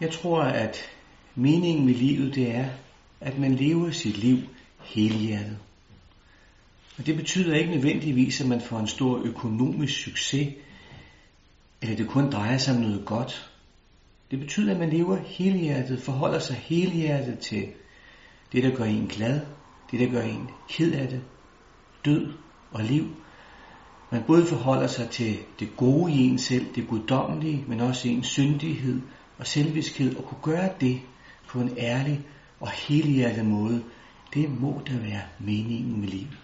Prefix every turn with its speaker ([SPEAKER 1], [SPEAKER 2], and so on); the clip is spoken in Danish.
[SPEAKER 1] Jeg tror, at meningen med livet, det er, at man lever sit liv helhjertet. Og det betyder ikke nødvendigvis, at man får en stor økonomisk succes, eller det kun drejer sig om noget godt. Det betyder, at man lever helhjertet, forholder sig helhjertet til det, der gør en glad, det, der gør en ked af det, død og liv. Man både forholder sig til det gode i en selv, det guddommelige, men også ens syndighed og selvviskhed og kunne gøre det på en ærlig og helhjertet måde. Det må da være meningen med livet.